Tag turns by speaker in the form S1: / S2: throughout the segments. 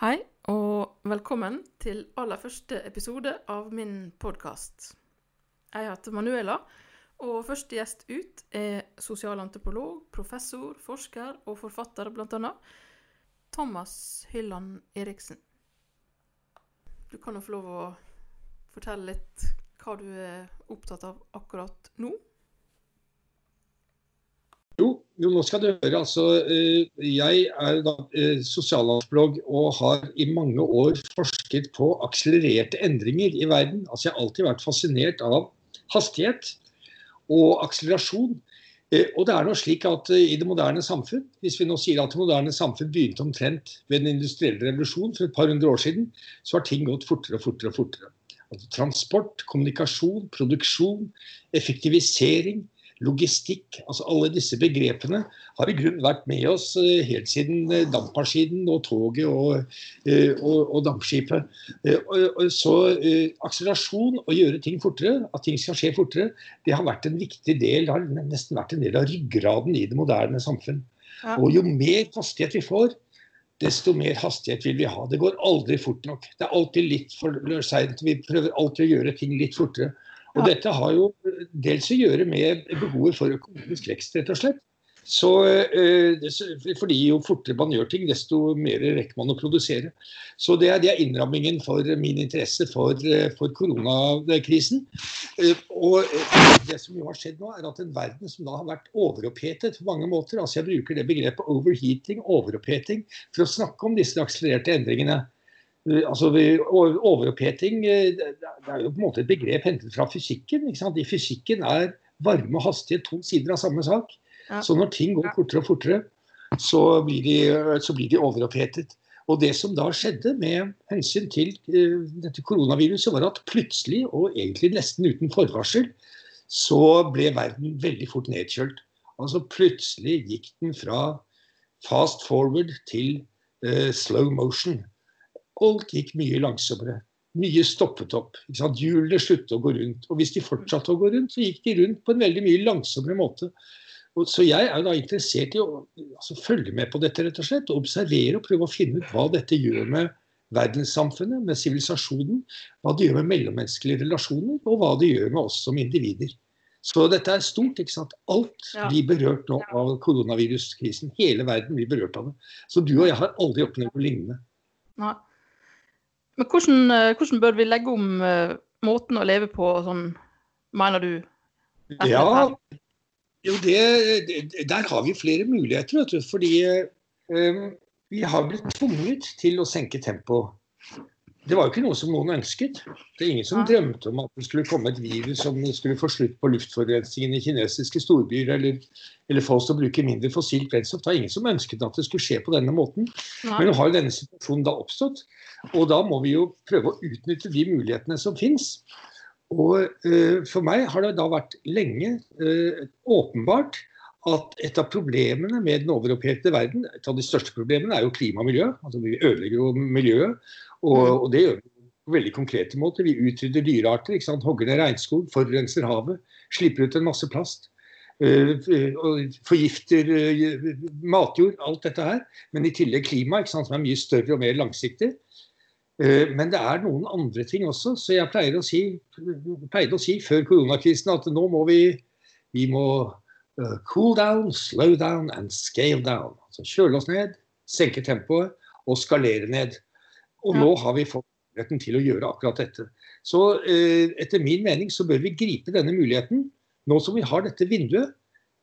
S1: Hei, og velkommen til aller første episode av min podkast. Jeg heter Manuela, og første gjest ut er sosialantropolog, professor, forsker og forfatter bl.a. Thomas Hylland Eriksen. Du kan jo få lov å fortelle litt hva du er opptatt av akkurat nå.
S2: Jo, jo, nå skal du høre. Altså, eh, jeg er da eh, og har i mange år forsket på akselererte endringer i verden. Altså, jeg har alltid vært fascinert av hastighet og akselerasjon. Eh, og det er nå slik at i det moderne samfunn, hvis vi nå sier at det moderne samfunn begynte omtrent ved den industrielle revolusjon for et par hundre år siden, så har ting gått fortere og fortere og fortere. Altså, transport, kommunikasjon, produksjon, effektivisering, logistikk, altså alle disse begrepene har i grunnen vært med oss eh, helt siden eh, dampmaskinen og toget og, eh, og, og dampskipet. Så akselerasjon og gjøre ting fortere, at ting skal skje fortere, det har vært en viktig del, har nesten vært en del av ryggraden i det moderne samfunn. Ja. Og jo mer hastighet vi får, desto mer hastighet vil vi ha. Det går aldri fort nok. Det er alltid litt for seint. Vi prøver alltid å gjøre ting litt fortere. Og dette har jo dels å gjøre med behovet for økonomisk vekst, rett og slett. Så, eh, fordi jo fortere man gjør ting, desto mer rekker man å produsere. Så det er, det er innrammingen for min interesse for, eh, for koronakrisen. Eh, og det som jo har skjedd nå, er at en verden som da har vært overopphetet på mange måter, altså jeg bruker det begrepet overheating, overoppheting, for å snakke om disse akselererte endringene. Altså, overoppheting eh, det er jo på en måte et begrep hentet fra fysikken. ikke sant? I fysikken er varme og hastighet to sider av samme sak. Ja. Så når ting går fortere og fortere, så blir de, så blir de overopphetet. Og Det som da skjedde med hensyn til uh, dette koronaviruset, var at plutselig, og egentlig nesten uten forvarsel, så ble verden veldig fort nedkjølt. Altså Plutselig gikk den fra fast forward til uh, slow motion. Alt gikk mye langsommere. Mye stoppet opp. Hjulene sluttet å gå rundt. Og hvis de fortsatte å gå rundt, så gikk de rundt på en veldig mye langsommere måte. Og så jeg er da interessert i å altså, følge med på dette rett og slett, og observere og prøve å finne ut hva dette gjør med verdenssamfunnet, med sivilisasjonen, hva det gjør med mellommenneskelige relasjoner, og hva det gjør med oss som individer. Så dette er stort. ikke sant? Alt ja. blir berørt nå av koronaviruskrisen. Hele verden blir berørt av det. Så du og jeg har aldri opplevd noe lignende.
S1: Nei. Men hvordan, eh, hvordan, bør vi legge om uh, måten å leve på, sånn, mener du?
S2: Ja, jo det, det, Der har vi flere muligheter, vet du. Fordi um, vi har blitt tvunget til å senke tempoet. Det var jo ikke noe som noen ønsket. Det er ingen som drømte om at det skulle komme et virus som skulle få slutt på luftforurensningen i kinesiske storbyer, eller, eller få oss til å bruke mindre fossilt brennstoff. Det er ingen som ønsket at det skulle skje på denne måten. Men nå har jo denne situasjonen da oppstått. Og da må vi jo prøve å utnytte de mulighetene som finnes. Og uh, For meg har det da vært lenge uh, åpenbart at et av problemene med den overopphetede verden, et av de største problemene, er jo klima og miljø. Altså Vi ødelegger jo miljøet. Og, mm. og det gjør vi på veldig konkrete måter. Vi utrydder dyrearter, ikke sant? hogger ned regnskog, forurenser havet, slipper ut en masse plast. og forgifter uh, matjord, alt dette her. Men i tillegg klima, ikke sant? som er mye større og mer langsiktig. Eh, men det er noen andre ting også. Så jeg pleier å si, pleide å si før koronakrisen at nå må vi, vi må cool down, slow down and scale down. Altså kjøle oss ned, senke tempoet og skalere ned. Og ja. nå har vi fått muligheten til å gjøre akkurat dette. Så uh, etter min mening så bør vi gripe denne muligheten, nå som vi har dette vinduet,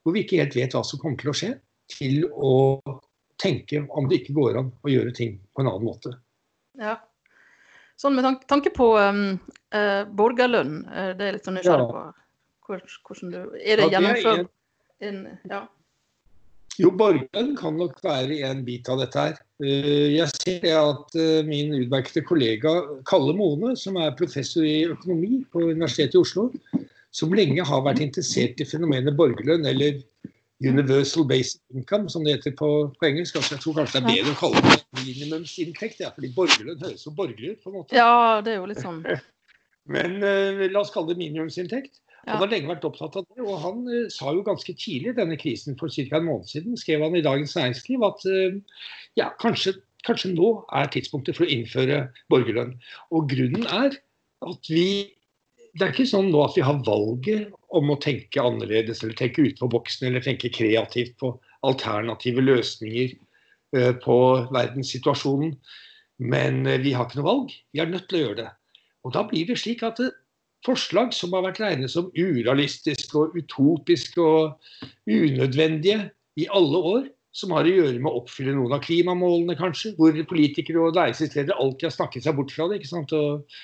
S2: hvor vi ikke helt vet hva som kommer til å skje, til å tenke om det ikke går an å gjøre ting på en annen måte.
S1: Ja. Sånn med tanke, tanke på um, uh, borgerlønn, uh, det er litt sånn nysgjerrig på hvordan du Er det gjennomført? Ja.
S2: Jo, borgerlønn kan nok være en bit av dette her. Uh, jeg ser at min utmerkede kollega Kalle Mone, som er professor i økonomi på Universitetet i Oslo, som lenge har vært interessert i fenomenet borgerlønn, eller Universal basic income, som det heter på, på engelsk. Altså, jeg tror kanskje det er bedre å kalle det minimumsinntekt, ja, fordi borgerlønn høres så borgerlig ut. på en måte.
S1: Ja, det er jo litt sånn.
S2: Men uh, la oss kalle det minimumsinntekt. Han har lenge vært opptatt av det, og han uh, sa jo ganske tidlig denne krisen for ca. en måned siden, skrev han i Dagens Næringsliv at uh, ja, kanskje, kanskje nå er tidspunktet for å innføre borgerlønn. Og grunnen er at vi Det er ikke sånn nå at vi har valget om å tenke annerledes eller tenke utenfor boksen eller tenke kreativt på alternative løsninger eh, på verdenssituasjonen. Men eh, vi har ikke noe valg. Vi er nødt til å gjøre det. Og da blir det slik at forslag som har vært regnet som urealistiske og utopiske og unødvendige i alle år, som har å gjøre med å oppfylle noen av klimamålene, kanskje. Hvor politikere og næringslivsledere alltid har snakket seg bort fra det. ikke sant? Og,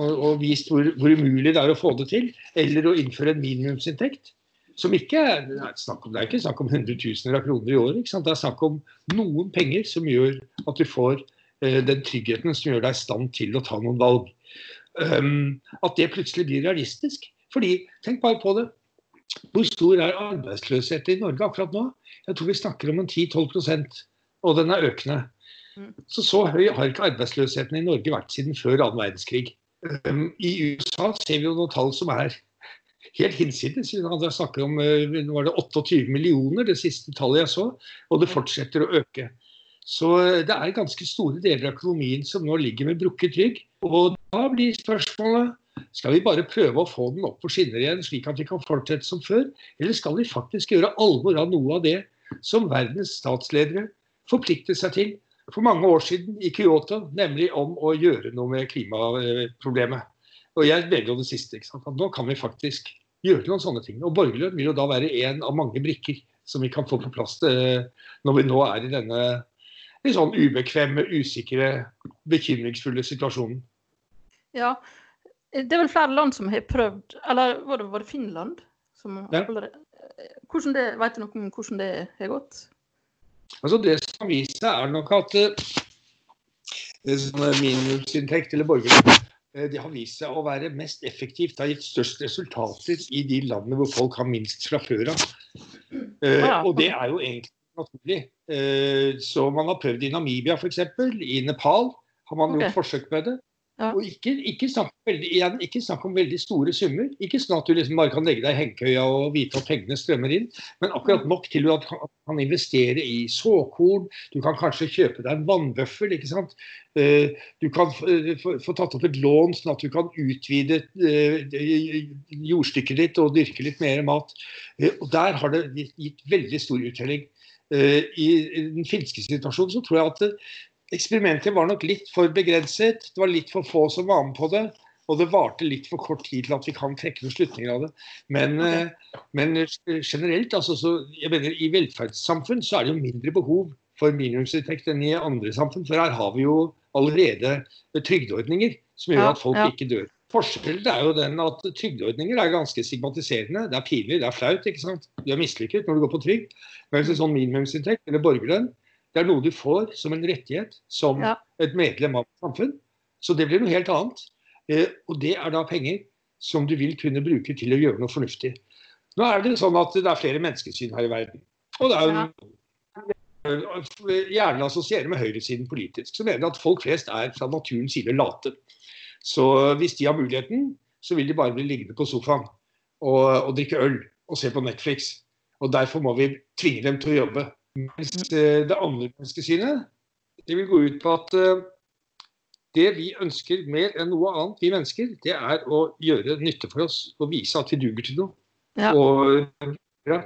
S2: og, og vist hvor, hvor, umulig det er å få det til. Eller å innføre en minimumsinntekt. Som ikke er, det er, snakk om, det er ikke snakk om hundretusener av kroner i året. Det er snakk om noen penger som gjør at du får eh, den tryggheten som gjør deg i stand til å ta noen valg. Um, at det plutselig blir realistisk. Fordi, tenk bare på det. Hvor stor er arbeidsløsheten i Norge akkurat nå? Jeg tror vi snakker om en 10-12% og den er økende. Mm. Så så høy har ikke arbeidsløsheten i Norge vært siden før annen verdenskrig. Um, I USA ser vi jo noen tall som er helt hinsides. Det snakker om uh, var det 28 millioner, det siste tallet jeg så, og det fortsetter å øke. Så uh, det er ganske store deler av økonomien som nå ligger med brukket rygg. Og da blir spørsmålet skal vi bare prøve å få den opp på skinner igjen, slik at vi kan fortsette som før? Eller skal vi faktisk gjøre alvor av noe av det som verdens statsledere forpliktet seg til for mange år siden i Kyoto, nemlig om å gjøre noe med klimaproblemet? Og jeg velger jo det siste. ikke sant? At nå kan vi faktisk gjøre noen sånne ting. Og borgerlønn vil jo da være en av mange brikker som vi kan få på plass eh, når vi nå er i denne litt sånn ubekvemme, usikre, bekymringsfulle situasjonen.
S1: Ja, det er vel flere land som har prøvd Eller var det, var det Finland? Som ja. hvordan det, vet du noe om hvordan det har gått?
S2: Altså Det som har vist seg, er nok at uh, minimumsinntekt eller borgerlønn uh, det har vist seg å være mest effektivt. Det har gitt størst resultater i de landene hvor folk har minst fra før av. Uh. Og det er jo egentlig naturlig. Så man har prøvd i Namibia f.eks. I Nepal har man okay. gjort forsøk med det. Ja. Og ikke, ikke, snakk veldig, igjen, ikke, snakk om veldig store summer. Ikke sånn at du liksom bare kan legge deg i hengekøya og vite at pengene strømmer inn, men akkurat nok til at du kan investere i såkorn. Du kan kanskje kjøpe deg en vannbøffel. ikke sant? Eh, du kan eh, få tatt opp et lån sånn at du kan utvide eh, jordstykket ditt og dyrke litt mer mat. Og Der har det gitt veldig stor uttelling. I den finske situasjonen så tror jeg at eksperimentet var nok litt for begrenset. Det var litt for få som var med på det. Og det varte litt for kort tid til at vi kan trekke noen slutninger av det. Men. Eh, men generelt, altså, så, jeg mener, i velferdssamfunn så er det jo mindre behov for minimumsinntekt enn i andre samfunn. For her har vi jo allerede trygdeordninger som gjør at folk ja, ja. ikke dør. Forskjellen er jo den at trygdeordninger er ganske stigmatiserende. Det er pinlig, det er flaut. ikke sant? Du er mislykket når du går på trygd. Mens en sånn minimumsinntekt eller borgerlønn, det er noe du får som en rettighet som ja. et medlem av et samfunn. Så det blir noe helt annet. Eh, og det er da penger som du vil kunne bruke til å gjøre noe fornuftig. Nå er det sånn at det er flere menneskesyn her i verden. Og det er jo ja. gjerne assosierer med høyresiden politisk, som mener at folk flest er fra naturens side late. Så hvis de har muligheten, så vil de bare bli liggende på sofaen og, og drikke øl og se på Netflix. Og derfor må vi tvinge dem til å jobbe. Mens eh, det andre menneskesynet det vil gå ut på at eh, det vi ønsker mer enn noe annet, vi mennesker, det er å gjøre nytte for oss og vise at vi duger til noe. Ja. Og ja,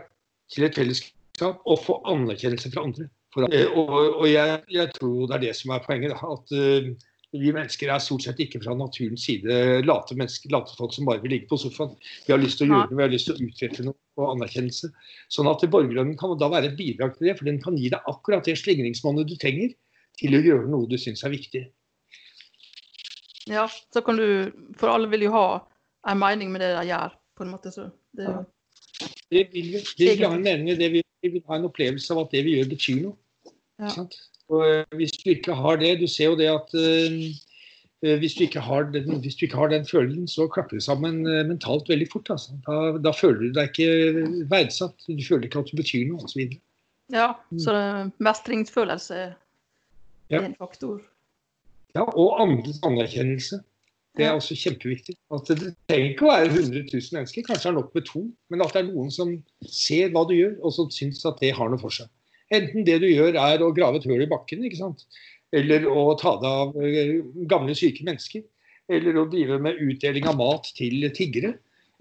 S2: til et fellesskap og få anerkjennelse fra andre. For, og, og jeg, jeg, tror det er det som er poenget. Da, at vi mennesker er stort sett ikke fra naturens side late mennesker, late folk som bare vil ligge på sofaen. Vi har lyst til å gjøre noe, vi har lyst til å utrette noe og anerkjennelse. Sånn at borgerlønnen kan da være et bidrag til det, for den kan gi deg akkurat det slingringsmonnet du trenger til å gjøre noe du syns er viktig.
S1: Ja, så kan du For alle vil jo ha en mening med det de gjør, på en måte. Så det, ja.
S2: det vil vi. Vi vil ha en mening det vi, vi vil ha en opplevelse av at det vi gjør, betyr noe. Ja. Og eh, hvis du ikke har det Du ser jo det at uh, hvis, du ikke har den, hvis du ikke har den følelsen, så klapper det sammen mentalt veldig fort. Altså. Da, da, føler du deg ikke verdsatt. Du føler ikke at du betyr noe osv.
S1: Ja, mm. så mestringsfølelse er ja. en faktor.
S2: Ja, og andres anerkjennelse. Det er også kjempeviktig. At det trenger ikke å være 100 000 mennesker, kanskje er nok med to. Men at det er noen som ser hva du gjør, og som syns at det har noe for seg. Enten det du gjør er å grave et høl i bakken, ikke sant? Eller å ta deg av eh, gamle, syke mennesker. Eller å drive med utdeling av mat til tiggere.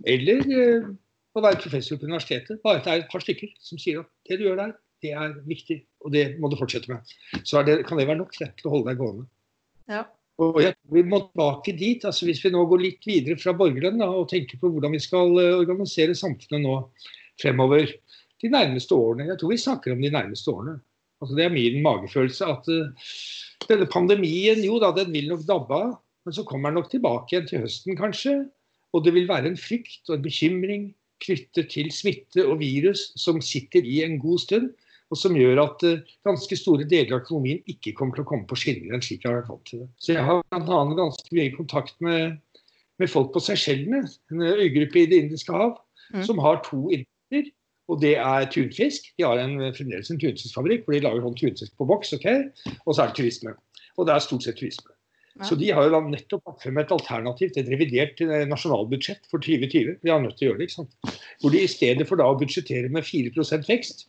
S2: Eller eh, å være professor på universitetet. Bare at det er et par stykker som sier at det du gjør der, det er viktig, og det må du fortsette med. Så det, kan det være nok det, til å holde deg gående.
S1: Ja.
S2: Og jeg, Vi må tilbake dit. altså Hvis vi nå går litt videre fra borgerlønn og tenker på hvordan vi skal uh, organisere samfunnet nå fremover de nærmeste årene. Jeg tror vi snakker om de nærmeste årene. Altså Det er min magefølelse at uh, denne pandemien jo da, den vil nok dabbe av. Men så kommer den nok tilbake igjen til høsten, kanskje. Og det vil være en frykt og en bekymring knyttet til smitte og virus som sitter i en god stund og som gjør at uh, ganske store deler av økonomien ikke kommer til å komme på skinner enn slik jeg har vært vant til det. Så jeg har bl.a. ganske mye kontakt med, med folk på Seychellene, en øygruppe i Det indiske hav, mm. som har to inntekter. Og det er tunfisk. De har en, fremdeles en tunfiskfabrikk hvor de lager sånn tunfisk på boks. Okay? Og så er det turisme. Og det er stort sett turisme. Ja. Så de har jo da nettopp lagt frem et alternativ til et revidert eh, nasjonalbudsjett for 2020. De har nødt til å gjøre det, ikke sant? Hvor de i stedet for da å budsjettere med 4% vekst,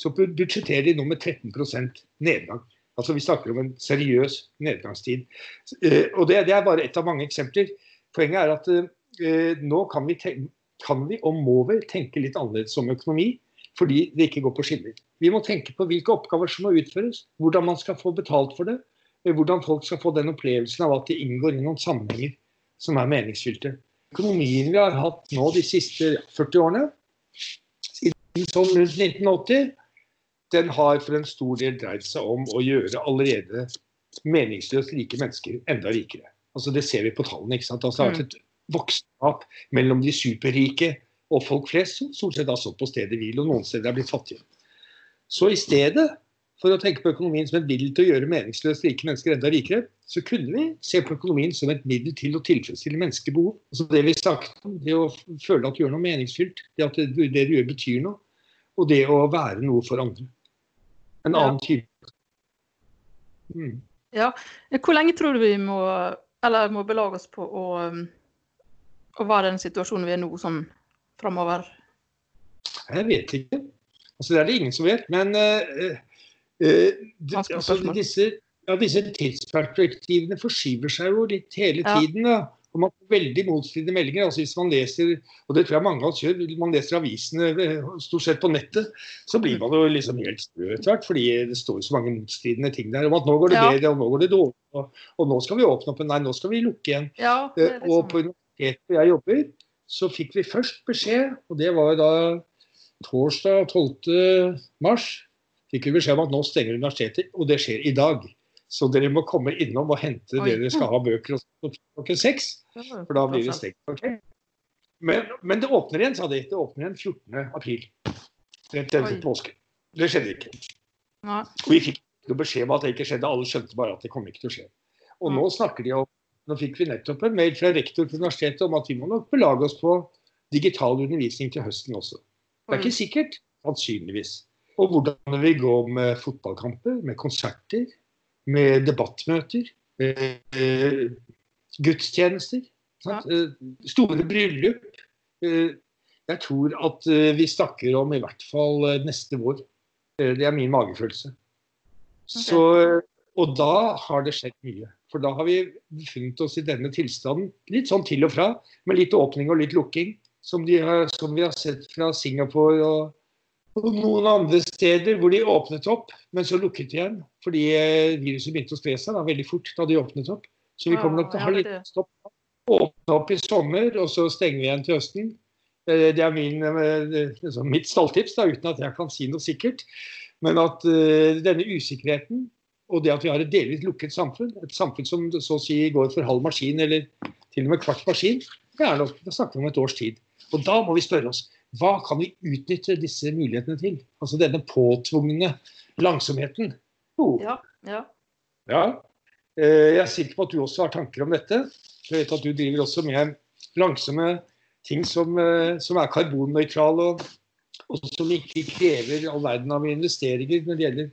S2: så budsjetterer de nå med 13% nedgang. Altså Vi snakker om en seriøs nedgangstid. Eh, og det, det, er bare ett av mange eksempler. Poenget er at eh, nå kan vi, kan vi, og må vi tenke litt annerledes om økonomi, fordi det ikke går på skinner. Vi må tenke på hvilke oppgaver som må utføres, hvordan man skal få betalt for det, eh, hvordan folk skal få den opplevelsen av at de inngår i noen sammenhenger som er meningsfylte. Økonomien vi har hatt nå de siste 40 årene, siden sånn rundt 1980, den har for en stor del dreid seg om å gjøre allerede meningsløst rike mennesker enda rikere. Altså Det ser vi på tallene. ikke sant? Altså, det har vært et voksenskap mellom de superrike og folk flest, som stort sett har stått på stedet hvil, og noen steder er blitt fattige. Så i stedet for å tenke på økonomien som et middel til å gjøre meningsløst rike mennesker enda rikere, så kunne vi se på økonomien som et middel til å tilfredsstille menneskebehov. behov. Altså det vi snakket om, det å føle at du gjør noe meningsfylt, det at det, det du gjør betyr noe, og det å være noe for andre. En annen type.
S1: Mm. Ja. Hvor lenge tror du vi må, eller må belage oss på å, um, hva er den situasjonen vi er nå, sånn framover?
S2: Jeg vet ikke. Altså, det er det ingen som vet. Men uh, uh, altså, disse, ja, disse, tidsperspektivene forskyver seg jo litt hele tiden. Ja. Og man får veldig motstridende meldinger. altså Hvis man leser og det tror jeg mange av oss gjør, man leser avisene eh, stort sett på nettet, så blir man jo liksom helt sprø etter hvert. Fordi det står så mange motstridende ting der om at nå går det ja. bedre, og nå går det dårlig. Og, og, nå skal vi åpne opp, nei, nå skal vi lukke igjen.
S1: Ja,
S2: liksom... Og på universitetet hvor jeg jobber, så fikk vi først beskjed, og det var da torsdag 12. mars, fikk vi beskjed om at nå stenger universitetet, og det skjer i dag. Så dere må komme innom og hente Oi. dere skal ha bøker klokken seks. For da blir det stengt. Okay? Men, men, det åpner igjen, sa de. Det åpner igjen 14. april. Rett etter påske. Det skjedde ikke.
S1: Nei.
S2: Og vi fikk beskjed om at det ikke skjedde. Alle skjønte bare at det kom ikke til å skje. Og nå snakker de om Nå fikk vi nettopp en mail fra rektor på universitetet om at vi må nok belage oss på digital undervisning til høsten også. Det er ikke sikkert. Sannsynligvis. Og hvordan det vil gå med fotballkamper, med konserter, med debattmøter, eh, gudstjenester, ja. Eh, store bryllup. Eh, jeg tror at eh, vi snakker om i hvert fall neste vår. Det er min magefølelse. Okay. Så, og da har det skjedd mye. For da har vi befunnet oss i denne tilstanden litt sånn til og fra, med litt åpning og litt lukking, som, har, som vi har sett fra Singapore og og noen andre steder hvor de åpnet opp, men så lukket igjen. Fordi eh, viruset begynte å spre seg da, veldig fort da de åpnet opp. Så vi kommer nok til å ha litt stopp. Åpne opp i sommer, og så stenger vi igjen til høsten. Eh, det er min, eh, liksom mitt stalltips, da, uten at jeg kan si noe sikkert. Men at uh, denne usikkerheten og det at vi har et delvis lukket samfunn, et samfunn som så å si går for halv maskin eller til og med kvart maskin, det er nok, da snakker vi om et års tid. Og da må vi spørre oss hva kan vi utnytte disse mulighetene til? Altså denne påtvungne langsomheten.
S1: Oh. Ja, ja.
S2: ja. Eh, jeg er sikker på at du også har tanker om dette. Jeg vet at du driver også med langsomme ting som, eh, som er karbonnøytrale, og, og, som ikke krever all verden av investeringer når det gjelder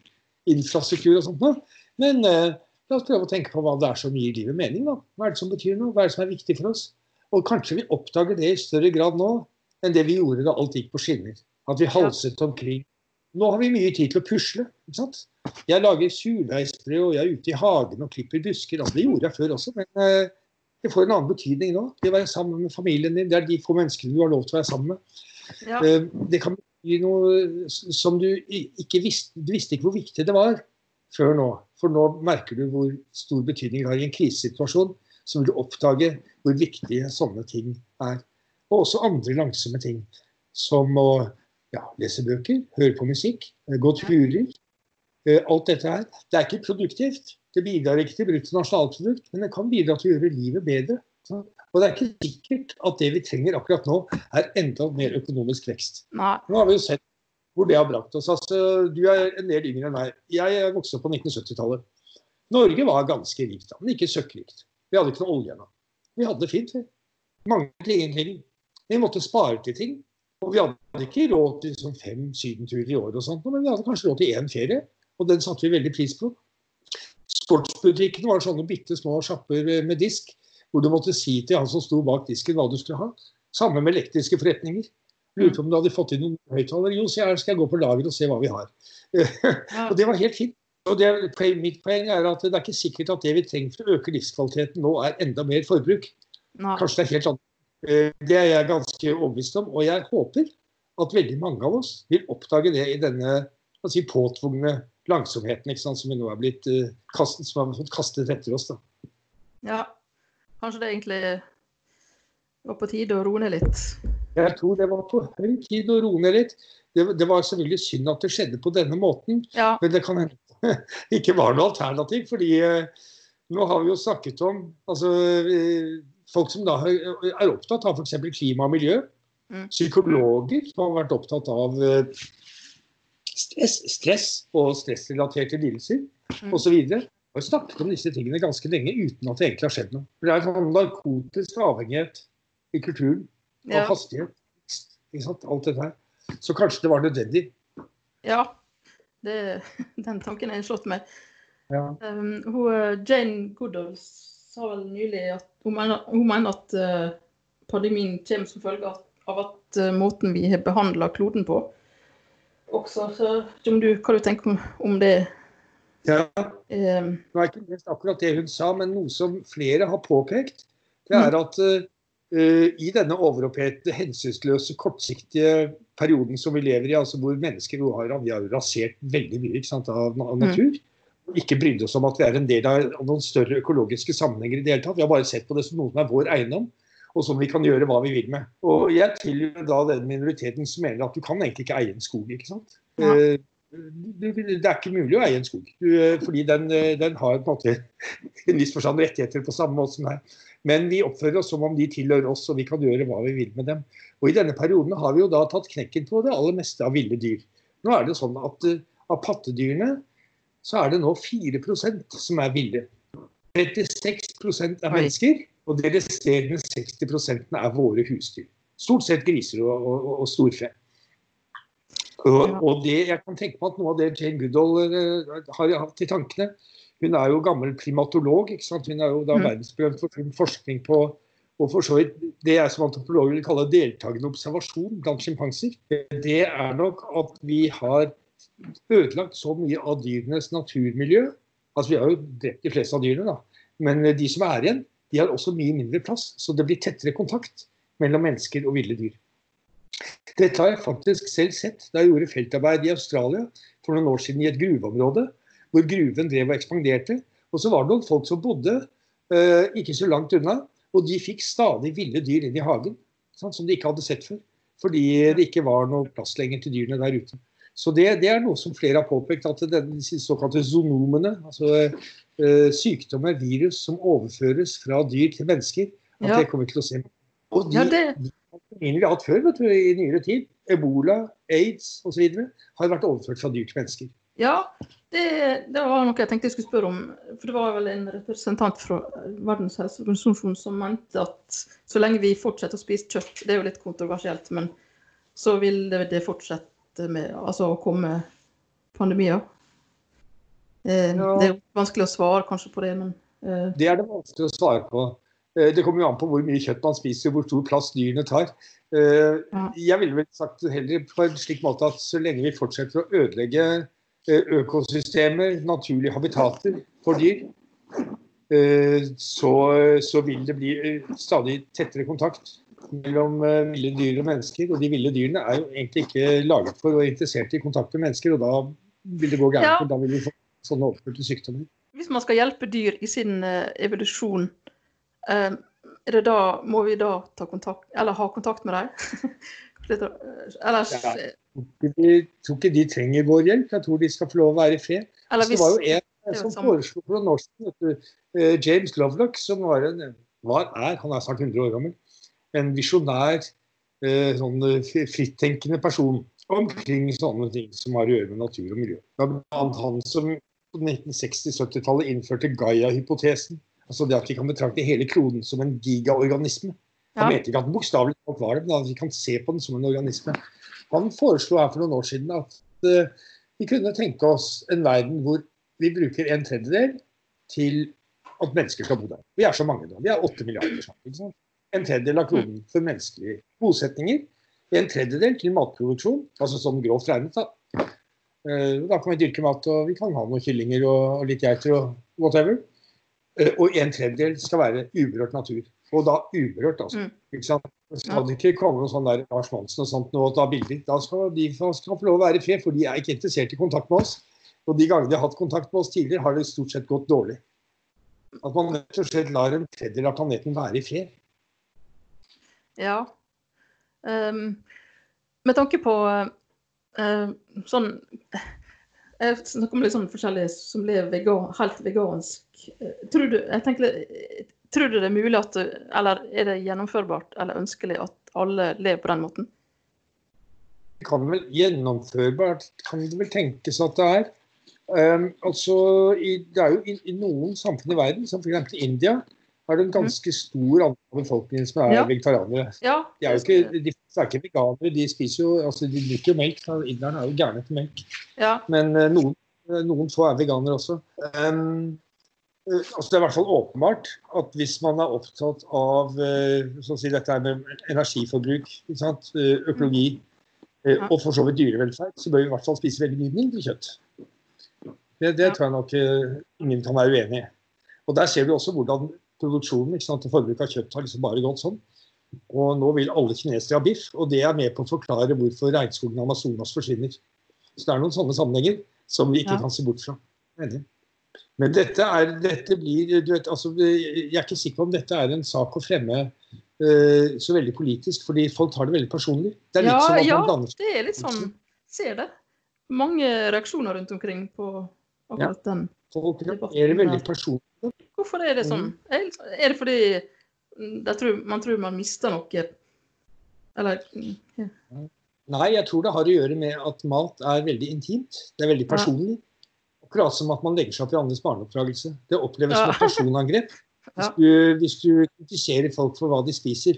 S2: infrastruktur og sånt. Men eh, la oss prøve å tenke på hva det er som gir livet mening. Da. Hva er det som betyr noe? Hva er det som er viktig for oss? Og kanskje vi oppdager det i større grad nå enn det vi gjorde da alt gikk på skinner. At vi halset omkring. Nå har vi mye tid til å pusle. ikke sant? Jeg lager surdeigsbrød, og jeg er ute i hagen og klipper busker. Det gjorde jeg før også, men eh, det får en annen betydning nå. Det å være sammen med familien din, det er de få menneskene du har lov til å være sammen med.
S1: Ja.
S2: Eh, det kan bety noe som du ikke visste Du visste ikke hvor viktig det var før nå. For nå merker du hvor stor betydning det har i en krisesituasjon. Så vil du oppdage hvor viktige sånne ting er. Og også andre langsomme ting. Som å ja, lese bøker, høre på musikk, eh, gå turer. Eh, Alt dette her. Det er ikke produktivt. Det bidrar ikke til bruttonasjonalprodukt, men det kan bidra til å gjøre livet bedre. Og det er ikke sikkert at det vi trenger akkurat nå, er enda mer økonomisk vekst.
S1: Nei.
S2: Nå har vi jo sett hvor det har brakt oss. Altså, du er en del yngre enn meg. Jeg er vokst opp på 1970-tallet. Norge var ganske rikt, da, men ikke søkkrikt. Vi hadde ikke noe olje ennå. Vi hadde det fint. vi. Manglet ingenting. Vi måtte spare til ting. Og vi hadde ikke råd til liksom, fem sydenturer i året, og sånt, men vi hadde kanskje råd til én ferie. Og den satte vi veldig pris på. Sportsbutikkene var sånne bitte små sjapper med disk, hvor du måtte si til han som sto bak disken hva du skulle ha. Samme med elektriske forretninger. Lurte på om du hadde fått inn noen høyttalere. Jo, så her skal jeg gå på lager og se hva vi har. Og det var helt fint. Og det, mitt poeng er at det er ikke sikkert at det vi trenger for å øke livskvaliteten nå, er enda mer forbruk.
S1: Nei.
S2: Kanskje det er helt annet. Eh, Det er jeg ganske overbevist om. Og jeg håper at veldig mange av oss vil oppdage det i denne si, påtvungne langsomheten sant, som vi nå er blitt eh, kastet, som har fått kastet etter oss. Da.
S1: Ja. Kanskje det egentlig var på tide å roe ned litt.
S2: Jeg tror det var på høy tid å roe ned litt. Det, det var selvfølgelig synd at det skjedde på denne måten.
S1: Ja.
S2: Men det kan hende det ikke var noe alternativ. fordi eh, nå har vi jo snakket om altså, eh, folk som da er opptatt av f.eks. klima og miljø.
S1: Mm.
S2: Psykologer som har vært opptatt av eh, stress, stress og stressrelaterte lidelser
S1: Mm.
S2: osv. Har snakket om disse tingene ganske lenge uten at det egentlig har skjedd noe. For Det er sånn narkotisk avhengighet i kulturen av
S1: Ja.
S2: hastighet. Ikke sant? Alt dette her. Så kanskje det var nødvendig.
S1: ja. Det, den tanken har slått meg.
S2: Ja.
S1: Um, hun, eh, Jane Goodall sa vel nylig at hun mener, hun mener at uh, pandemien kommer som følge av, at uh, måten vi har behandla kloden på. Også, så om du, hva du tenker om, om det?
S2: Ja.
S1: Det
S2: Nå er ikke minst akkurat det hun sa, men noe som flere har påpekt, det er at eh, eh, i denne overopphetede, hensynsløse, kortsiktige perioden som vi lever i, altså hvor mennesker har, vi har rasert veldig mye sant, av, natur, mm. ikke brydde oss om at vi er en del av noen større økologiske sammenhenger i det hele tatt. Vi har bare sett på det som noe som er vår eiendom, og som vi kan gjøre hva vi vil med. Og jeg tilhører da den minoriteten som mener at du kan egentlig ikke eie en skog. ikke sant?
S1: Ja.
S2: Eh, du- Det er ikke mulig å eie en skog, du, eh, fordi den, eh, den har på en måte en viss forstand rettigheter på samme måte som her. Men vi oppfører oss som om de tilhører oss, og vi kan gjøre hva vi vil med dem. Og I denne perioden har vi jo da tatt knekken på det aller meste av ville dyr. Nå er det sånn at eh, Av pattedyrene så er det nå 4% som er ville. 36 er mennesker, og de resterende 60% er våre husdyr. Stort sett griser og, og, og storfe. Og, og det, jeg kan tenke meg at noe av det Jane Goodall eh, har hatt i tankene Hun er jo gammel primatolog. ikke sant? Hun er jo da
S1: Mm.
S2: verdensberømt for sin forskning på og for så vidt det jeg som antropolog vil kalle deltakende observasjon blant sjimpanser. Det er nok at vi har ødelagt så mye av dyrenes naturmiljø. Altså Vi har jo drept de fleste av dyrene, da. men de som er igjen, de har også mye mindre plass. Så det blir tettere kontakt mellom mennesker og ville dyr. Dette har jeg faktisk selv sett da jeg gjorde feltarbeid i Australia for noen år siden i et gruveområde, hvor gruven drev og ekspanderte. Og så var det noen folk som bodde eh, ikke så langt unna, og de fikk stadig ville dyr inn i hagen sant, som de ikke hadde sett før. Fordi det ikke var noe plass lenger til dyrene der ute. Så det, det er noe som flere har påpekt, at den, disse såkalte zoonomene, altså eh, sykdommer, virus som overføres fra dyr til mennesker, at
S1: Ja.
S2: det kommer til å se. Og de,
S1: Ja, det,
S2: de vi har hatt før du, i nyere tid, ebola, aids osv., har vært overført fra dyr til mennesker.
S1: ja det, det var noe jeg tenkte jeg skulle spørre om. For det var vel en representant fra Verdens helseorganisasjon som mente at så lenge vi fortsetter å spise kjøtt, det er jo litt kontroversielt, men så vil det, det fortsette med altså å komme pandemier. Eh,
S2: Ja.
S1: Det er jo vanskelig å svare kanskje på det, men eh,
S2: Det er det vanskelig å svare på. Eh, Det kommer jo an på hvor mye kjøtt man spiser og hvor stor plass dyrene tar. Eh, Jeg ville vel sagt heller på en slik måte at så lenge vi fortsetter å ødelegge eh, økosystemer, naturlige habitater for dyr, så, så vil det bli stadig tettere kontakt mellom ville dyr og mennesker. Og de ville dyrene er jo egentlig ikke laget for og interessert i kontakt med mennesker, og da vil det gå gærent. Ja. Da vil vi få sånne overførte sykdommer.
S1: Hvis man skal hjelpe dyr i sin evolusjon, er det da, må vi da ta kontakt, eller ha kontakt med dem?
S2: Ellers ja, Jeg tror ikke de trenger vår hjelp. Jeg tror de skal få lov å være i fred. Hvis, det var jo en som foreslo på siden, eh, James Lovelock, som var en var, er, han er snart 100 år gammel, en visjonær, eh, sånn eh, frittenkende person omkring sånne ting som har å gjøre med natur og miljø. Det var han som på 1960-70-tallet innførte Gaia-hypotesen. Altså det at vi kan betrakte hele kloden som en gigaorganisme. Han mente ikke at bokstavelig talt var det, men at vi kan se på den som en organisme. Han foreslo her for noen år siden at uh, vi kunne tenke oss en verden hvor vi bruker en tredjedel til at mennesker skal bo der. Vi er så mange nå. Vi er åtte milliarder sammen. En tredjedel av kloden for menneskelige bosetninger. En tredjedel til matproduksjon, altså sånn grovt regnet. Da. Uh, da kan vi dyrke mat, og vi kan ha noen kyllinger og, og litt geiter og whatever. Uh, og en tredjedel skal være uberørt natur. Og da uberørt, altså. Mm. Ikke sant? Det skal ikke komme noe sånn der Lars Monsen og sånt nå og ta bilder. Da skal de skal få lov å være i fred, for de er ikke interessert i kontakt med oss. Og de gangene de har hatt kontakt med oss tidligere, har det stort sett gått dårlig. At man rett og slett lar en tredjedel av planeten være i fred.
S1: Ja. Um, med tanke på uh, sånn Jeg snakker om sånn forskjellige som lever vegan, helt vegansk. Uh, tror du, tenker Tror du det er mulig at, eller er det gjennomførbart eller ønskelig at alle lever på den måten?
S2: Det kan vel gjennomførbart kan det vel tenkes at det er. Um, altså, i, det er jo i, i, noen samfunn i verden, som f.eks. India, har det en ganske stor andel av befolkningen som er ja. vegetarianere. Ja, de er jo ikke, de er ikke veganere, de spiser jo, altså de drikker jo melk. Inderne er jo gærne etter melk. Ja. Men uh, noen, noen, få er veganere også. Um, Eh, altså det er i hvert fall åpenbart at hvis man er opptatt av eh, si, dette med energiforbruk, eh, økologi og for så vidt dyrevelferd, så bør vi i hvert fall spise veldig mye mindre kjøtt. Det, det tror jeg nok ingen kan være uenig i. Og Der ser vi også hvordan produksjonen ikke sant, forbruket av kjøtt har liksom bare gått sånn. Og nå vil alle kinesere ha biff, og det er med på å forklare hvorfor regnskogen Amazonas forsvinner. Så det er noen sånne sammenhenger som vi ikke ja. kan se bort fra. Enig. Men dette, er, dette blir vet, altså, Jeg er ikke sikker på om dette er en sak å fremme uh, så veldig politisk, fordi folk tar det veldig personlig.
S1: Det ja, ja det er litt sånn Ser det. Mange reaksjoner rundt omkring på akkurat ja. den.
S2: Folk reagerer veldig personlig.
S1: Hvorfor er det sånn? Mm. Er det fordi tror, man tror man mister noe? Eller ja.
S2: Nei, jeg tror det har å gjøre med at mat er veldig intimt. Det er veldig personlig. Ja. Akkurat som at man legger seg opp i andres barneoppdragelse. Det oppleves som et personangrep. Hvis du, hvis du kritiserer folk for hva de spiser.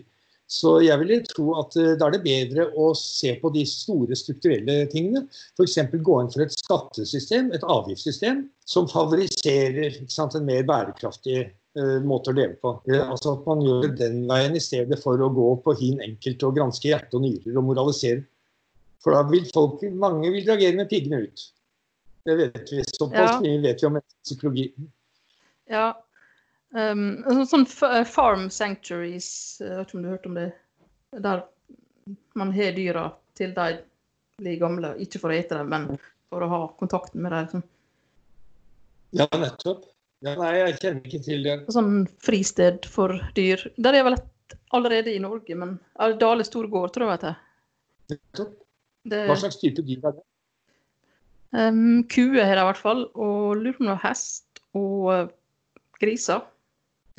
S2: Så jeg ville tro at uh, da er det bedre å se på de store strukturelle tingene. F.eks. gå inn for et skattesystem, et avgiftssystem, som favoriserer sant, en mer bærekraftig uh, måte å leve på. Uh, altså At man gjør det den veien i stedet for å gå på hin enkelt og granske hjerte og nyrer og moralisere. For da vil folk, mange vil reagere med piggene ut. Det vet vi. Såpass ja. mye vet vi om psykologi.
S1: Ja. Um, sånn eh, farm sanctuaries, jeg vet ikke om du har hørt om det? Der man har dyra til de blir gamle. Ikke for å ete dem, men for å ha kontakten med dem. Liksom.
S2: Ja, nettopp. Ja, nei, jeg kjenner ikke til det.
S1: Sånn fristed for dyr. Der er vel et allerede i Norge, men Dale Storgård, tror jeg det
S2: jeg. Nettopp. Hva slags type dyr er det?
S1: Um, kuer har de i hvert fall, og lurer på om det er hest og uh, griser.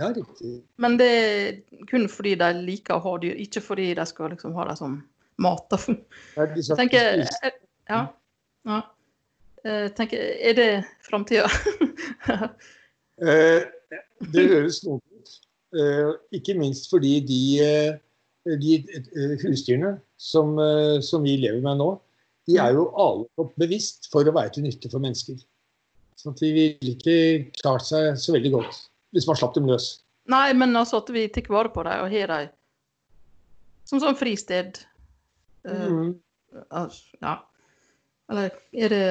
S2: Ja, riktig.
S1: Men det er kun fordi de liker å ha dyr, ikke fordi de skal liksom ha dem som mat. Ja, tenker, er, ja, ja. Uh, tenker, er det framtida?
S2: uh, det høres noe ut. Ikke minst fordi de, de husdyrene som, som vi lever med nå, de er jo alle bevisst for å være til nytte for mennesker. Så de ville ikke klart seg så veldig godt hvis man slapp dem løs.
S1: Nei, men altså at vi tar vare på dem og har dem som sånn fristed. Uh, ja. Eller er det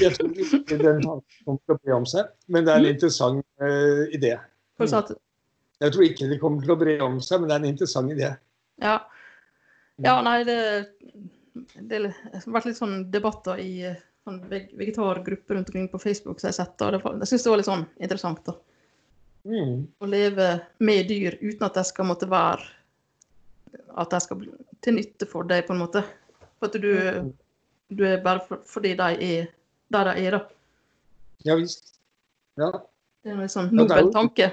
S2: Jeg tror ikke den tanken kommer til å bre om seg, men det er en interessant uh, idé. Jeg tror ikke det kommer til å bre om seg, men det er en interessant idé.
S1: Ja, ja nei, det, det har vært litt sånn debatter i sånn vegetargruppe rundt omkring på Facebook som jeg har sett. Og det, jeg syns det var litt sånn interessant. da. Mm. Å leve med dyr uten at de skal måtte være At de skal bli til nytte for deg, på en måte. For at du, mm. du er bare for, fordi de er der de er, da.
S2: Ja visst. Ja.
S1: Det er en sånn nobel tanke.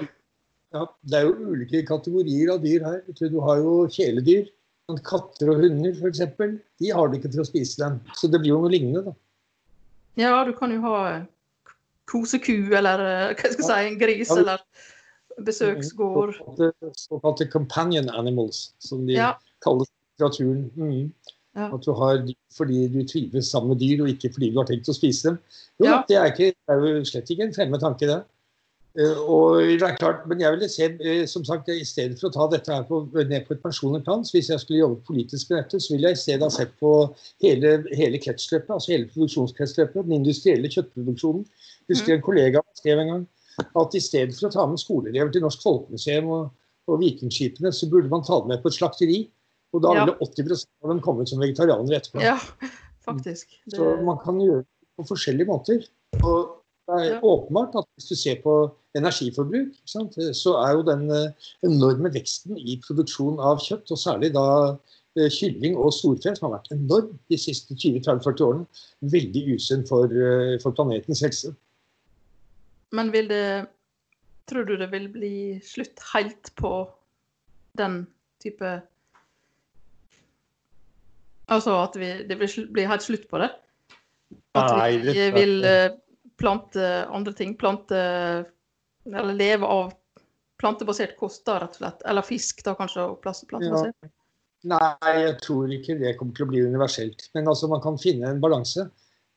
S2: Ja, det er jo ulike kategorier av dyr her. Du har jo kjæledyr. Katter og hunder f.eks. De har det ikke for å spise dem. Så det blir jo noe lignende, da.
S1: Ja, du kan jo ha koseku eller eh, hva skal jeg si, en gris ja, eller besøksgård.
S2: Såkalte, såkalte companion animals, som de ja. kalles i litteraturen. Mm. Ja. At du har dyr fordi du trives sammen med dyr, og ikke fordi du har tenkt å spise dem. Jo, ja. det, er ikke, det, er jo slett ikke en fremmed tanke, det. Uh, og det er klart, Men jeg ville se, uh, som sagt, i stedet for å ta dette her på, ned på et personlig plan, hvis jeg skulle jobbe politisk med dette, så ville jeg i stedet ha sett på hele, hele kretsløpet, altså hele produksjonskretsløpet, den industrielle kjøttproduksjonen. Husker mm. en kollega skrev en gang at i stedet for å ta med skoleelever til Norsk Folkemuseum og, og Vikingskipene, så burde man ta dem med på et slakteri. Og da ville ja. 80% av dem kommet som vegetarianere etterpå.
S1: Ja, faktisk.
S2: Det... Så man kan gjøre det på forskjellige måter. Og det er åpenbart at hvis du ser på energiforbruk, så er jo den eh, enorme veksten i produksjon av kjøtt, og særlig da eh, kylling og storfe, som har vært enorm de siste 20-30-40 årene, veldig usunn for, eh, for planetens helse.
S1: Men vil det Tror du det vil bli slutt helt på den type Altså at vi, det vil bli helt slutt på det? At Nei, det, vil plante andre ting? Plante Eller leve av plantebasert kost, da, rett og slett? Eller fisk, da kanskje? og plantebasert? Ja.
S2: Nei, jeg tror ikke det kommer til å bli universelt. Men altså, man kan finne en balanse.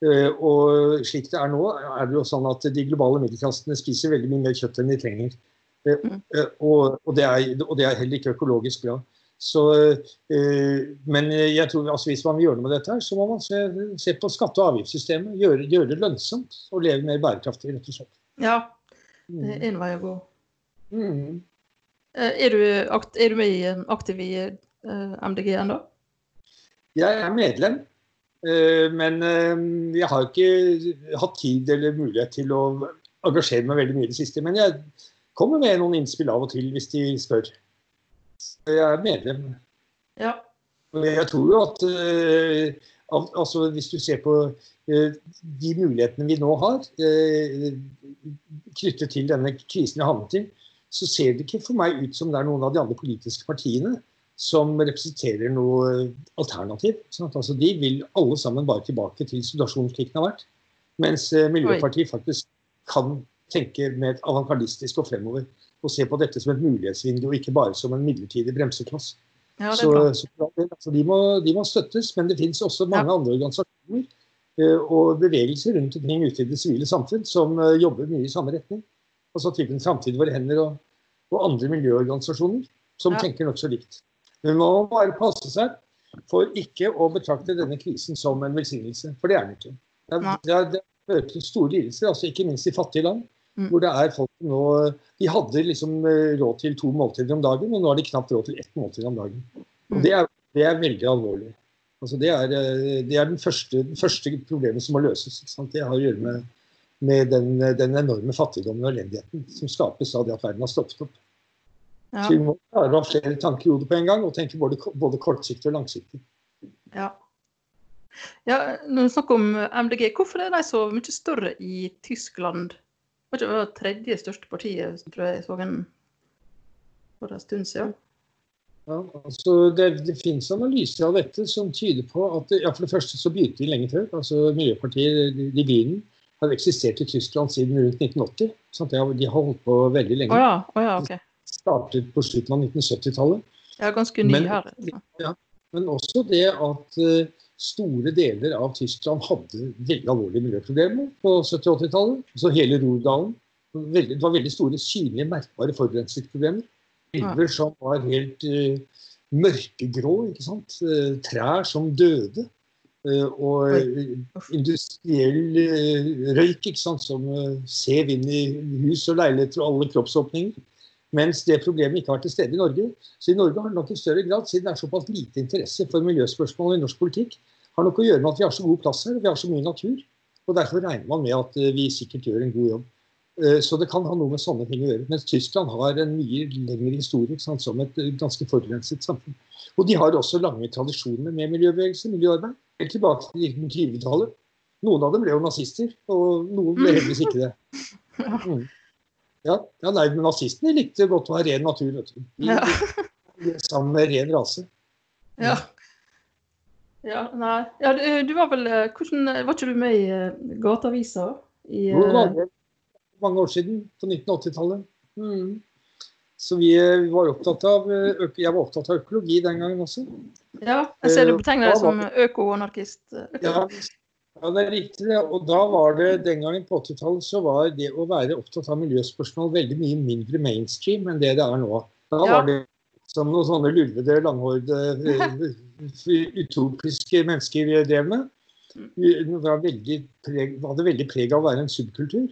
S2: Uh, og slik det er nå, er det jo sånn at de globale middelklassene spiser veldig mye mer kjøtt enn de trenger. Mm. og, og, det er, og, det er, heller ikke økologisk bra. Så, eh, men jeg tror altså hvis man vil gjøre noe med dette, her, så må man se, se på skatte- og avgiftssystemet. Gjøre, gjøre, det lønnsomt å leve mer bærekraftig, rett og slett.
S1: Ja, det er en vei å gå. Mm. Eh, er, du, er, du, med aktiv i uh, MDG ennå?
S2: Jeg er medlem. Men jeg har ikke hatt tid eller mulighet til å engasjere meg veldig mye i det siste. Men jeg kommer med noen innspill av og til hvis de spør. Jeg er medlem.
S1: Ja.
S2: Jeg tror jo at uh, altså Hvis du ser på uh, de mulighetene vi nå har uh, knyttet til denne krisen vi har havnet i, så ser det ikke for meg ut som det er noen av de andre politiske partiene som representerer noe alternativ. Sant? altså, de vil alle sammen bare tilbake til situasjonen slik den har vært. Mens Miljøpartiet faktisk kan tenke mer avantgardistisk og fremover og se på dette som et mulighetsvindu, og ikke bare som en midlertidig bremsekloss. Ja, så, så altså, de, må, de, må, støttes, men det finnes også mange ja. andre organisasjoner uh, og bevegelser rundt omkring ute i det sivile samfunn som uh, jobber mye i samme retning. Altså typen Framtid våre hender og, og, andre miljøorganisasjoner som ja. tenker nokså likt. Men man må bare passe seg for ikke å betrakte denne krisen som en velsignelse, for det er den ikke. Det, er, det, fører til store lidelser, altså ikke minst i fattige land. Mm. Hvor det er folk nå De hadde liksom eh, råd til to måltider om dagen, og nå har de knapt råd til ett måltid om dagen. Og mm. det er, det er veldig alvorlig. Altså det er, eh, det er den første, første, problemet som må løses. Det har å gjøre med, med den, den, enorme fattigdommen og elendigheten som skapes av det at verden har stoppet opp. Ja. Så vi må klare å ha flere tanker i hodet på en gang, og tenke både, både kortsiktig og langsiktig.
S1: Ja. ja, når du snakker om MDG, hvorfor er de så mye større i Tyskland var ikke det tredje største partiet, tror jeg jeg så en for en stund siden.
S2: Ja, altså det, det finnes analyser av dette som tyder på at ja, For det første så begynte de lenge før. altså Miljøpartiet De, byen har eksistert i Tyskland siden rundt 1980. Sant? De har holdt på veldig lenge.
S1: Oh ja, oh ja, okay.
S2: Startet på slutten av 1970-tallet.
S1: Ja, ganske ny men, her.
S2: Altså. Ja, men også det at uh, store deler av Tyskland hadde veldig alvorlige miljøproblemer på 70- og 80-tallet. Så hele Rordalen. det var veldig store, synlige, merkbare forurensningsproblemer. Elver som var helt uh, mørkegrå. ikke sant? Uh, trær som døde. Uh, og industriell røyk ikke sant, som sev inn i hus og leiligheter og alle kroppsåpninger. Mens det problemet ikke har vært til stede i Norge. Så i Norge har det nok i større grad, siden det er såpass lite interesse for miljøspørsmål i norsk politikk, har nok å gjøre med at vi har så god plass her, vi har så mye natur. Og derfor regner man med at vi sikkert gjør en god jobb. Så det kan ha noe med sånne ting å gjøre. Mens Tyskland har en mye lengre historie sant, som et ganske forurenset samfunn. Og de har også lange tradisjoner med miljøbevegelse, miljøarbeid. Helt tilbake til 1920-tallet. Noen av dem ble jo nazister, og noen ble heldigvis ikke det. Mm. Ja, ja, nei, men nazistene likte godt å ha ren natur. vet du. De, ja. sammen med ren rase.
S1: Ja. Ja, nei. Ja, du, du, var vel eh, hvordan, Var ikke du med i uh, Gateavisa? I.
S2: Jo, det mange år siden, på 1980-tallet. Mm. Så vi var opptatt av Jeg var opptatt av økologi den gangen også.
S1: Ja, jeg ser du betegner deg som øko-anarkist.
S2: Ja, ja, det er riktig. det. Og da var det, Den gangen på 80-tallet så var det å være opptatt av miljøspørsmål veldig mye mindre mainstream enn det det er nå. Da ja. var det som noen sånne lurvede, langhårede, utopiske mennesker drev med. Det var veldig preg, hadde veldig preg av å være en subkultur.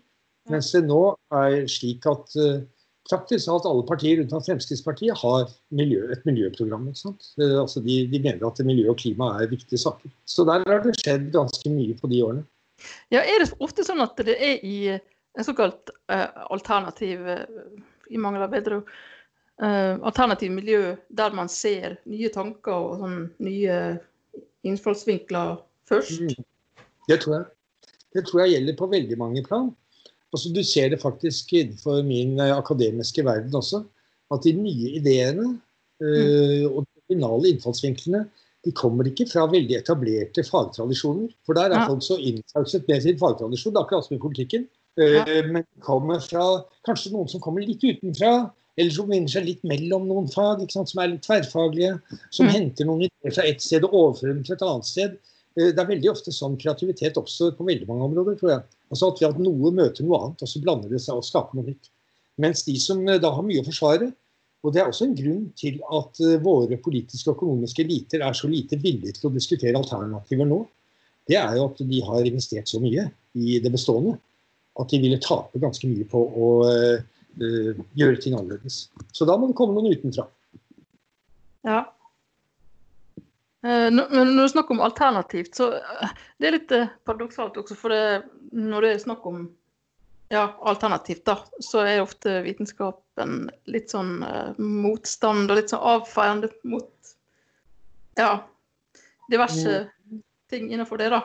S2: Mens det nå er slik at uh, praktisk talt alle partier unntatt Fremskrittspartiet har miljø, et miljøprogram. Altså de, de, mener at miljø og klima er viktige saker. Så der har det skjedd ganske mye på de årene.
S1: Ja, Er det ofte sånn at det er i en såkalt uh, alternativ uh, i mangel av bedre uh, alternativ miljø, der man ser nye tanker og sånn, nye innfallsvinkler først? Mm.
S2: Det tror jeg. Det tror jeg gjelder på veldig mange plan. Altså, du ser det faktisk innenfor min eh, akademiske verden også. At de nye ideene øh, og de originale innfallsvinklene de kommer ikke fra veldig etablerte fagtradisjoner. For der er ja. folk så innsauset med sin fagtradisjon, det er akkurat som i politikken. Uh, ja. Men kommer fra kanskje noen som kommer litt utenfra, eller som vinner seg litt mellom noen fag, som er litt tverrfaglige. Som mm. henter noen ideer fra ett sted og overfører dem til et annet sted. Det er veldig ofte sånn kreativitet oppstår på veldig mange områder, tror jeg. Altså at, at noe møter noe annet, og så blander det seg og skaper noe nytt. Mens de som eh, da har mye å forsvare, og det er også en grunn til at eh, våre politiske og økonomiske eliter er så lite villige til å diskutere alternativer nå, det er jo at de har investert så mye i det bestående at de ville tape ganske mye på å uh, gjøre ting annerledes. Så da må det komme noen utenfra.
S1: Ja. Uh, når du snakker om alternativt, så uh, det er litt paradoksalt også. For det, når det er snakk om ja, alternativt, da, så er ofte vitenskapen litt sånn uh, motstand og litt sånn avfeiende mot ja, diverse mm. ting innenfor det, da.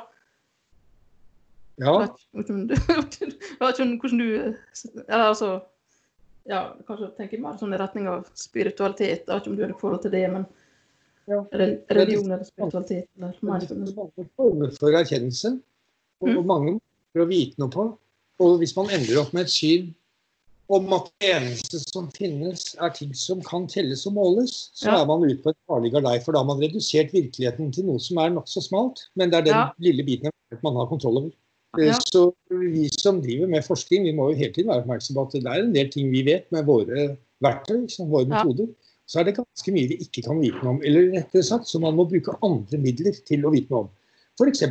S2: Ja.
S1: Jeg vet ikke hvordan du Eller altså ja, Kanskje tenker mer sånn i retning av spiritualitet. Jeg vet ikke om du har et forhold til det, men. Religion eller spiritualitet? Eller mer
S2: sånn. Former for erkjennelse. Og mm. mange for å vite noe på. Og hvis man ender opp med et syn om at det eneste som finnes, er ting som kan telles og måles, så ja. er man ute på et farlig galei. For da har man redusert virkeligheten til noe som er nokså smalt, men det er den ja. lille biten man har kontroll over. Ja. Eh, så vi som driver med forskning, vi må jo hele tiden være oppmerksom på at det er en del ting vi vet med våre verktøy, liksom, våre metoder. Så er det ganske mye vi ikke kan vite noe om. Eller rettere sagt, så man må bruke andre midler til å vite noe om. F.eks.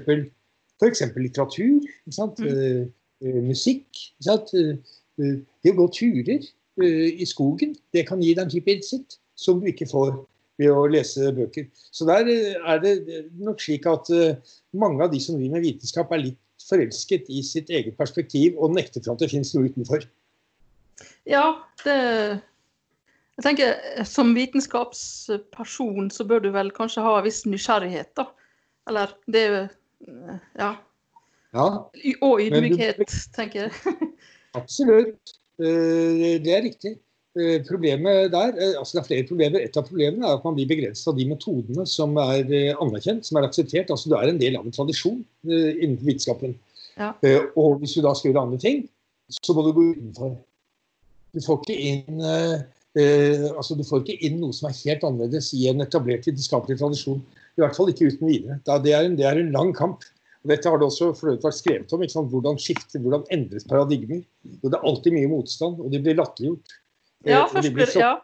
S2: Litteratur, mm. uh, musikk. Uh, det å gå turer i skogen, det kan gi deg en type innsikt som du ikke får ved å lese bøker. Så der er det nok slik at mange av de som driver med vitenskap, er litt forelsket i sitt eget perspektiv og nekter for at det finnes noe utenfor.
S1: Ja, det Jeg tenker som vitenskapsperson så bør du vel kanskje ha en viss nysgjerrighet, da. Eller det er jo ja.
S2: ja.
S1: Og ydmykhet, tenker jeg.
S2: Absolutt. Eh, det er riktig. Eh, problemet der, eh, altså Det er flere problemer. Et av problemene er at man blir begrenset av de metodene som er anerkjent, som er akseptert. Altså Du er en del av en tradisjon innenfor vitenskapen. Ja. Og hvis du da skal gjøre andre ting, så må du gå utenfor. Du får ikke inn altså du får ikke inn noe som er helt annerledes i en etablert vitenskapelig tradisjon. I hvert fall ikke uten videre. Det er en, det er en lang kamp. Og dette har det også for vært skrevet om. Hvordan skifter, hvordan endres paradigmer. Og det er alltid mye motstand, og de blir latterliggjort.
S1: Ja, og, blir, ja.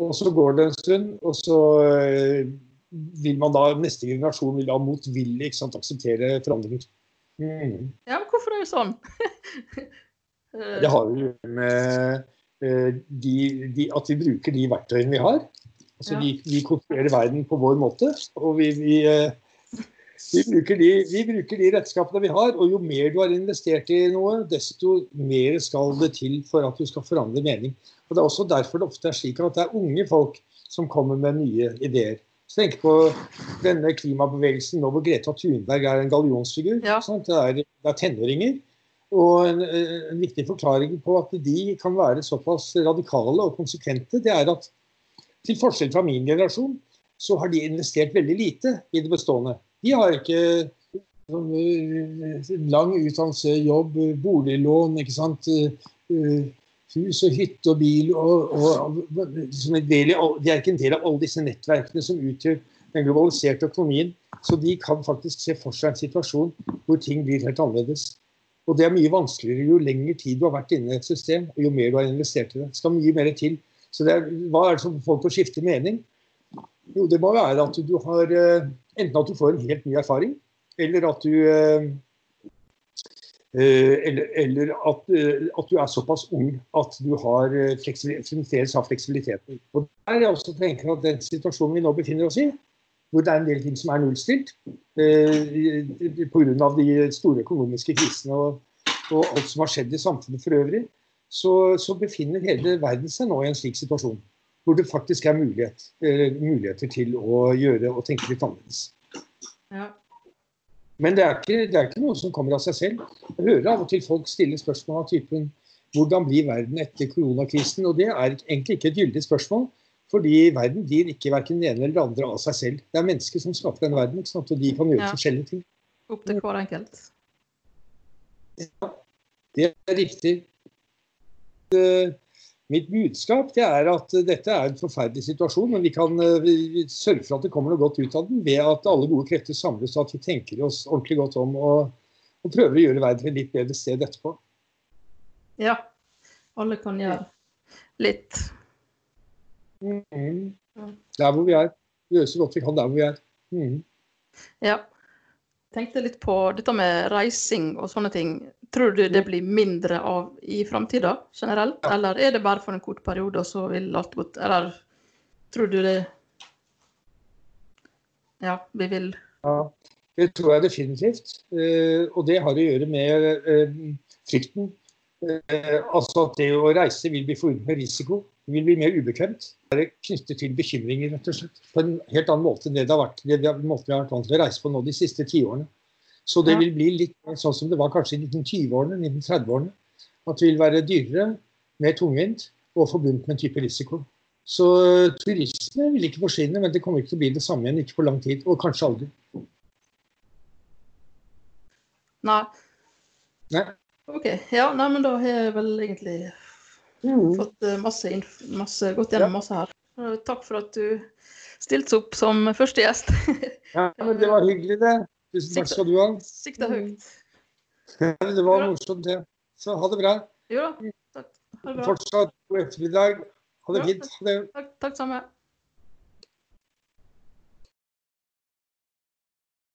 S2: Og så går det en stund, og så eh, vil man da, neste generasjon vil da motvillig ikke sant, akseptere forandringer. Mm.
S1: Ja, men hvorfor er det sånn?
S2: Det har jo med eh, de, de, at vi bruker de verktøyene vi har. Altså,
S1: Ja.
S2: vi, vi konstruerer verden på vår måte. Og vi, vi, eh, vi, bruker de, vi bruker de redskapene vi har. Og jo mer du har investert i noe, desto mer skal det til for at du skal forandre mening. Og Det er også derfor det ofte er slik at det er unge folk som kommer med nye ideer. Så Tenk på denne klimabevegelsen nå hvor Greta Thunberg er en gallionsfigur.
S1: Ja.
S2: Det, er, det er tenåringer. Og en, en viktig forklaring på at de kan være såpass radikale og konsekvente, det er at til forskjell fra min generasjon, så har de investert veldig lite i det bestående. De har ikke sånn, eh, lang utdannelse, jobb, boliglån, ikke sant. eh, Hus og hytte og bil. Og, og, del de er ikke en del av alle disse nettverkene som utgjør den globaliserte økonomien. Så de kan faktisk se for seg en situasjon hvor ting blir helt annerledes. Og det er mye vanskeligere jo lengre tid du har vært inne i et system, og jo mer du har investert i det. Det skal mye mer til. Så er, hva er det som får folk til å skifte mening? Jo, det må være at du har eh, Enten at du får en helt ny erfaring, eller at du eh, eh, eller, eller at, at du er såpass ung at du har fremdeles har fleksibiliteten. Og der er jeg også tenker at Den situasjonen vi nå befinner oss i, hvor det er en del ting som er nullstilt eh, pga. de store økonomiske krisene og, og alt som har skjedd i samfunnet for øvrig, så, så befinner hele verden seg nå i en slik situasjon. Hvor det faktisk er mulighet, eh, muligheter til å gjøre og tenke litt annerledes.
S1: Ja.
S2: Men det er, ikke, det er ikke noe som kommer av seg selv. Jeg hører av og til folk stille spørsmål av typen hvordan blir verden etter koronakrisen? Og det er egentlig ikke et gyldig spørsmål. Fordi verden gir ikke verken det ene eller det andre av seg selv. Det er mennesker som skaper den verden, ikke sant? og de kan gjøre
S1: Ja.
S2: forskjellige ting.
S1: Opp til hver enkelt.
S2: Ja, Det er riktig. Eh, Mitt budskap er at dette er en forferdelig situasjon, men vi kan eh, sørge for at det kommer noe godt ut av den ved at alle gode krefter samles og at vi tenker oss ordentlig godt om og, og prøver å gjøre verden til et litt bedre sted etterpå.
S1: Ja. Alle kan gjøre litt.
S2: Mhm. Der hvor vi er. Gjøre så godt vi kan der hvor vi er. Mm.
S1: Ja. Tenkte litt på dette med reising og sånne ting. Tror du det blir mindre av i framtida generelt,
S2: Ja.
S1: eller er det bare for en kort periode, og så vil alt gå Eller tror du det Ja, vi vil
S2: Ja, det tror jeg definitivt. Eh, og det har å gjøre med eh, frykten. Eh, altså at det å reise vil bli forbundet med risiko. Det vil bli mer ubekvemt. Det er knyttet til bekymringer, rett og slett. På en helt annen måte enn det det har vært det vi har, måten vi har vært vant til å reise på nå de siste tiårene. Så det vil bli litt sånn som det var kanskje i 1920-årene, 1930-årene. At det vil være dyrere, mer tungvint og forbundet med en type risiko. Så eh, turisme vil ikke forsvinne, men det kommer ikke til å bli det samme igjen. Ikke på lang tid, og kanskje aldri.
S1: Nei.
S2: Nei.
S1: OK. Ja, nei, men da har jeg vel egentlig
S2: Mm.
S1: fått eh, masse, masse gått gjennom masse her. Takk for at du stilte opp som første gjest.
S2: Ja, men det var hyggelig, det. Tusen takk skal du ha.
S1: Sikta høyt.
S2: Det var morsomt, det. Så ha det bra.
S1: Jo da. Takk. Ha det bra.
S2: Fortsatt god ettermiddag. Ha det fint.
S1: Takk, takk samme.